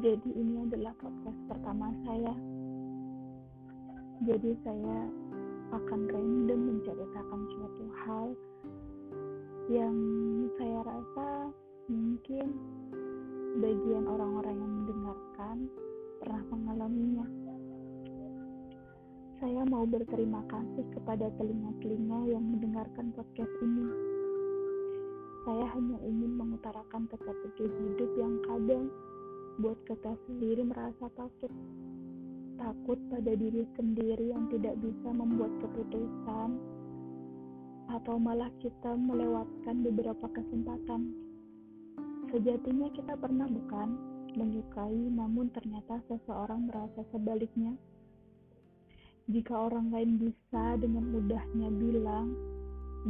Jadi ini adalah podcast pertama saya. Jadi saya akan random menceritakan suatu hal yang saya rasa mungkin bagian orang-orang yang mendengarkan pernah mengalaminya. Saya mau berterima kasih kepada telinga-telinga yang mendengarkan podcast ini. Saya hanya ingin mengutarakan teka-teki buat kita sendiri merasa takut. Takut pada diri sendiri yang tidak bisa membuat keputusan, atau malah kita melewatkan beberapa kesempatan. Sejatinya kita pernah bukan menyukai, namun ternyata seseorang merasa sebaliknya. Jika orang lain bisa dengan mudahnya bilang,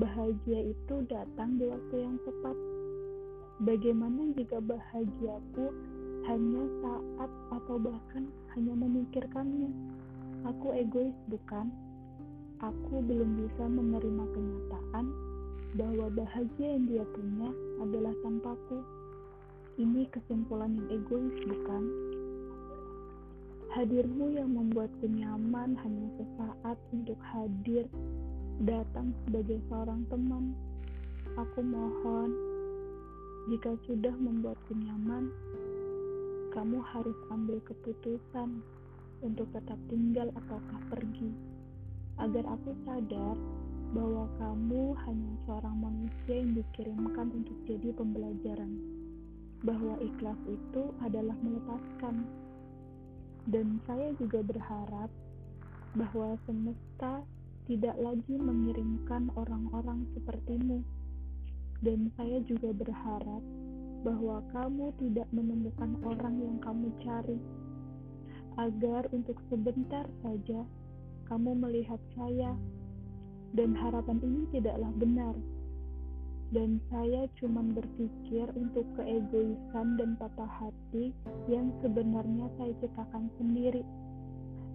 bahagia itu datang di waktu yang tepat. Bagaimana jika bahagiaku hanya saat atau bahkan hanya memikirkannya. Aku egois bukan? Aku belum bisa menerima kenyataan bahwa bahagia yang dia punya adalah tanpaku. Ini kesimpulan yang egois bukan? Hadirmu yang membuatku nyaman hanya sesaat untuk hadir datang sebagai seorang teman. Aku mohon, jika sudah membuatku nyaman, kamu harus ambil keputusan untuk tetap tinggal ataukah pergi. Agar aku sadar bahwa kamu hanya seorang manusia yang dikirimkan untuk jadi pembelajaran. Bahwa ikhlas itu adalah melepaskan. Dan saya juga berharap bahwa semesta tidak lagi mengirimkan orang-orang sepertimu. Dan saya juga berharap bahwa kamu tidak menemukan orang yang kamu cari, agar untuk sebentar saja kamu melihat saya, dan harapan ini tidaklah benar. Dan saya cuma berpikir untuk keegoisan dan patah hati yang sebenarnya saya ciptakan sendiri.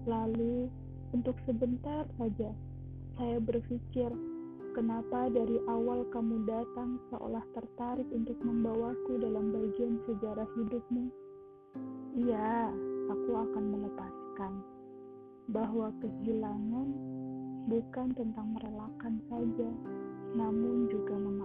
Lalu, untuk sebentar saja, saya berpikir Kenapa dari awal kamu datang seolah tertarik untuk membawaku dalam bagian sejarah hidupmu? Iya, aku akan melepaskan bahwa kehilangan bukan tentang merelakan saja, namun juga memaafkan.